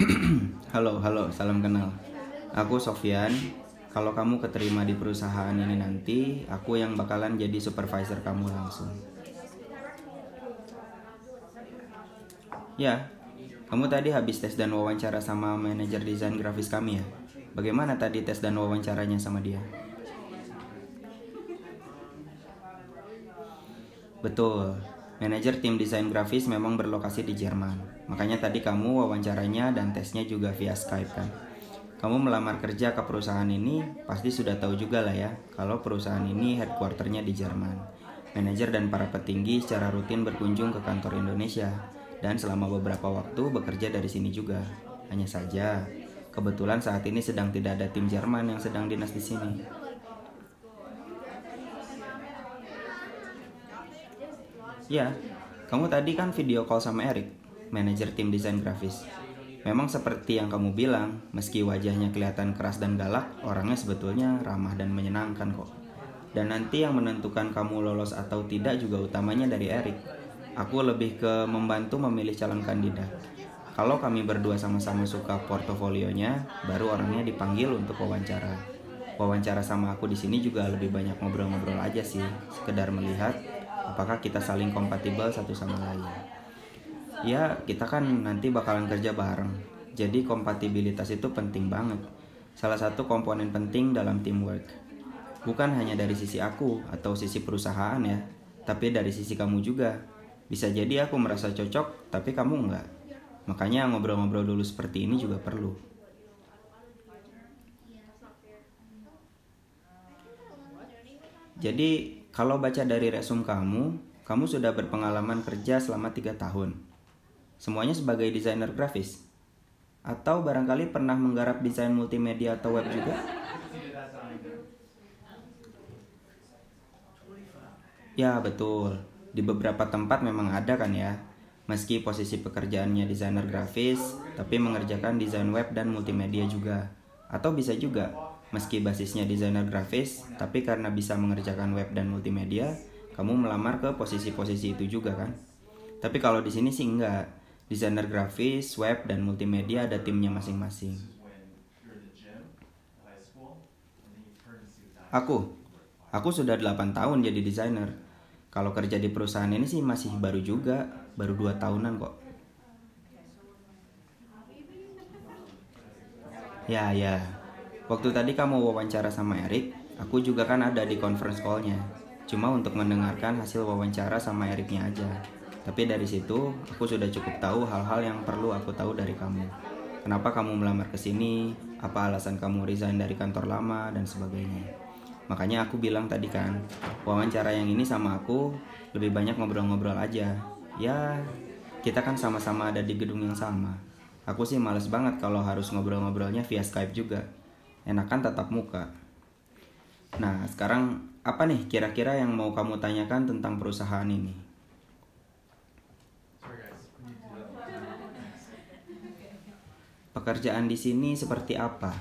halo, halo, salam kenal. Aku Sofyan. Kalau kamu keterima di perusahaan ini nanti, aku yang bakalan jadi supervisor kamu langsung. Ya, kamu tadi habis tes dan wawancara sama manajer desain grafis kami ya? Bagaimana tadi tes dan wawancaranya sama dia? Betul, manajer tim desain grafis memang berlokasi di Jerman. Makanya tadi kamu wawancaranya dan tesnya juga via Skype kan? Kamu melamar kerja ke perusahaan ini, pasti sudah tahu juga lah ya, kalau perusahaan ini headquarternya di Jerman. Manajer dan para petinggi secara rutin berkunjung ke kantor Indonesia, dan selama beberapa waktu bekerja dari sini juga. Hanya saja, kebetulan saat ini sedang tidak ada tim Jerman yang sedang dinas di sini. Ya, kamu tadi kan video call sama Eric, manajer tim desain grafis. Memang seperti yang kamu bilang, meski wajahnya kelihatan keras dan galak, orangnya sebetulnya ramah dan menyenangkan kok. Dan nanti yang menentukan kamu lolos atau tidak juga utamanya dari Erik. Aku lebih ke membantu memilih calon kandidat. Kalau kami berdua sama-sama suka portofolionya, baru orangnya dipanggil untuk wawancara. Wawancara sama aku di sini juga lebih banyak ngobrol-ngobrol aja sih, sekedar melihat apakah kita saling kompatibel satu sama lain ya kita kan nanti bakalan kerja bareng. Jadi kompatibilitas itu penting banget. Salah satu komponen penting dalam teamwork. Bukan hanya dari sisi aku atau sisi perusahaan ya, tapi dari sisi kamu juga. Bisa jadi aku merasa cocok, tapi kamu enggak. Makanya ngobrol-ngobrol dulu seperti ini juga perlu. Jadi, kalau baca dari resume kamu, kamu sudah berpengalaman kerja selama 3 tahun semuanya sebagai desainer grafis? Atau barangkali pernah menggarap desain multimedia atau web juga? Ya, betul. Di beberapa tempat memang ada kan ya. Meski posisi pekerjaannya desainer grafis, tapi mengerjakan desain web dan multimedia juga. Atau bisa juga, meski basisnya desainer grafis, tapi karena bisa mengerjakan web dan multimedia, kamu melamar ke posisi-posisi itu juga kan? Tapi kalau di sini sih enggak desainer grafis, web, dan multimedia ada timnya masing-masing. Aku, aku sudah 8 tahun jadi desainer. Kalau kerja di perusahaan ini sih masih baru juga, baru 2 tahunan kok. Ya, ya. Waktu tadi kamu wawancara sama Erik, aku juga kan ada di conference call-nya. Cuma untuk mendengarkan hasil wawancara sama Eriknya aja. Tapi dari situ aku sudah cukup tahu hal-hal yang perlu aku tahu dari kamu. Kenapa kamu melamar ke sini? Apa alasan kamu resign dari kantor lama dan sebagainya. Makanya aku bilang tadi kan, wawancara yang ini sama aku lebih banyak ngobrol-ngobrol aja. Ya, kita kan sama-sama ada di gedung yang sama. Aku sih males banget kalau harus ngobrol-ngobrolnya via Skype juga. Enakan tatap muka. Nah, sekarang apa nih kira-kira yang mau kamu tanyakan tentang perusahaan ini? Pekerjaan di sini seperti apa?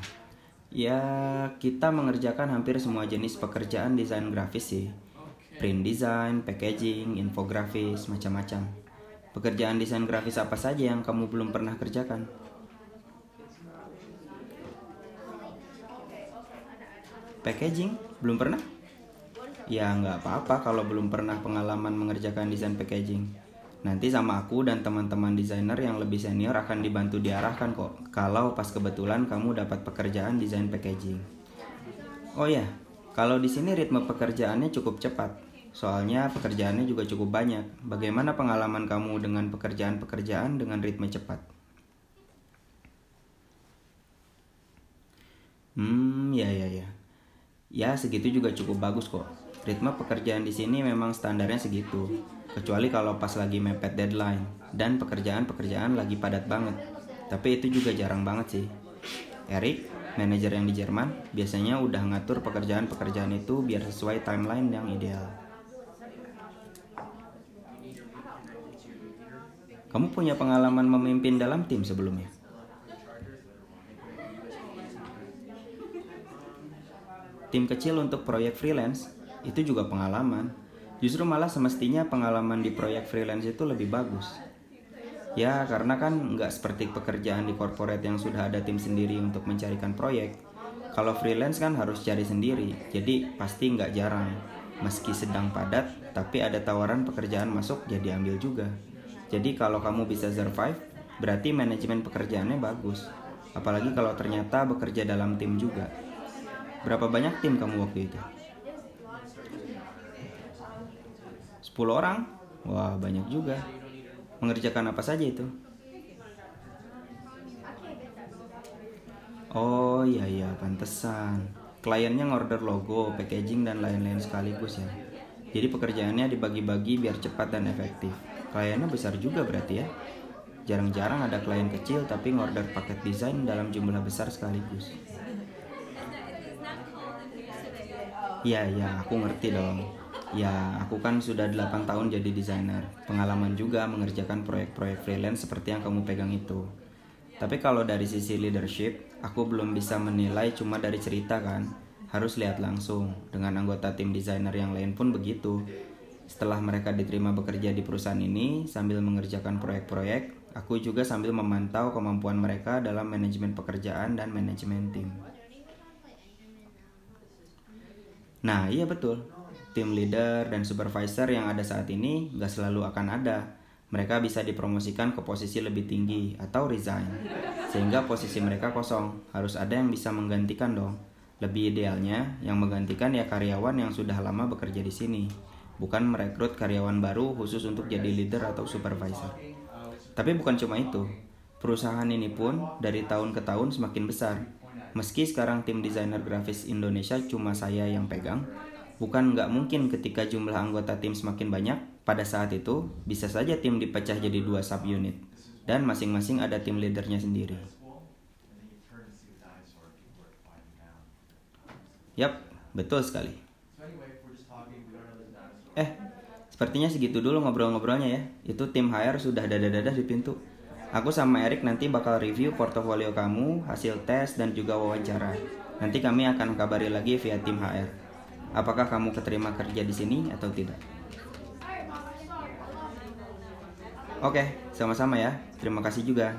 Ya, kita mengerjakan hampir semua jenis pekerjaan desain grafis sih. Print design, packaging, infografis, macam-macam. Pekerjaan desain grafis apa saja yang kamu belum pernah kerjakan? Packaging? Belum pernah? Ya nggak apa-apa kalau belum pernah pengalaman mengerjakan desain packaging Nanti sama aku dan teman-teman desainer yang lebih senior akan dibantu diarahkan kok kalau pas kebetulan kamu dapat pekerjaan desain packaging. Oh ya, kalau di sini ritme pekerjaannya cukup cepat. Soalnya pekerjaannya juga cukup banyak. Bagaimana pengalaman kamu dengan pekerjaan-pekerjaan dengan ritme cepat? Hmm, ya ya ya. Ya, segitu juga cukup bagus kok. Ritme pekerjaan di sini memang standarnya segitu kecuali kalau pas lagi mepet deadline dan pekerjaan-pekerjaan lagi padat banget. Tapi itu juga jarang banget sih. Eric, manajer yang di Jerman, biasanya udah ngatur pekerjaan-pekerjaan itu biar sesuai timeline yang ideal. Kamu punya pengalaman memimpin dalam tim sebelumnya? Tim kecil untuk proyek freelance itu juga pengalaman Justru malah semestinya pengalaman di proyek freelance itu lebih bagus. Ya, karena kan nggak seperti pekerjaan di corporate yang sudah ada tim sendiri untuk mencarikan proyek. Kalau freelance kan harus cari sendiri, jadi pasti nggak jarang. Meski sedang padat, tapi ada tawaran pekerjaan masuk jadi ambil juga. Jadi kalau kamu bisa survive, berarti manajemen pekerjaannya bagus. Apalagi kalau ternyata bekerja dalam tim juga. Berapa banyak tim kamu waktu itu? 10 orang? Wah, banyak juga. Mengerjakan apa saja itu? Oh iya iya, pantesan kliennya ngorder logo, packaging, dan lain-lain sekaligus ya. Jadi pekerjaannya dibagi-bagi biar cepat dan efektif. Kliennya besar juga berarti ya. Jarang-jarang ada klien kecil tapi ngorder paket desain dalam jumlah besar sekaligus. Iya, iya, aku ngerti dong. Ya, aku kan sudah 8 tahun jadi desainer. Pengalaman juga mengerjakan proyek-proyek freelance seperti yang kamu pegang itu. Tapi kalau dari sisi leadership, aku belum bisa menilai cuma dari cerita kan. Harus lihat langsung. Dengan anggota tim desainer yang lain pun begitu. Setelah mereka diterima bekerja di perusahaan ini, sambil mengerjakan proyek-proyek, aku juga sambil memantau kemampuan mereka dalam manajemen pekerjaan dan manajemen tim. Nah, iya betul. Tim leader dan supervisor yang ada saat ini gak selalu akan ada mereka bisa dipromosikan ke posisi lebih tinggi atau resign. Sehingga posisi mereka kosong, harus ada yang bisa menggantikan dong. Lebih idealnya, yang menggantikan ya karyawan yang sudah lama bekerja di sini, bukan merekrut karyawan baru khusus untuk jadi leader atau supervisor. Tapi bukan cuma itu, perusahaan ini pun dari tahun ke tahun semakin besar. Meski sekarang tim desainer grafis Indonesia cuma saya yang pegang, bukan nggak mungkin ketika jumlah anggota tim semakin banyak, pada saat itu, bisa saja tim dipecah jadi dua subunit, dan masing-masing ada tim leadernya sendiri. Yap, betul sekali. Eh, sepertinya segitu dulu ngobrol-ngobrolnya ya. Itu tim HR sudah dada-dada di pintu. Aku sama Erik nanti bakal review portofolio kamu, hasil tes, dan juga wawancara. Nanti kami akan kabari lagi via tim HR. Apakah kamu keterima kerja di sini atau tidak? Oke, sama-sama ya. Terima kasih juga.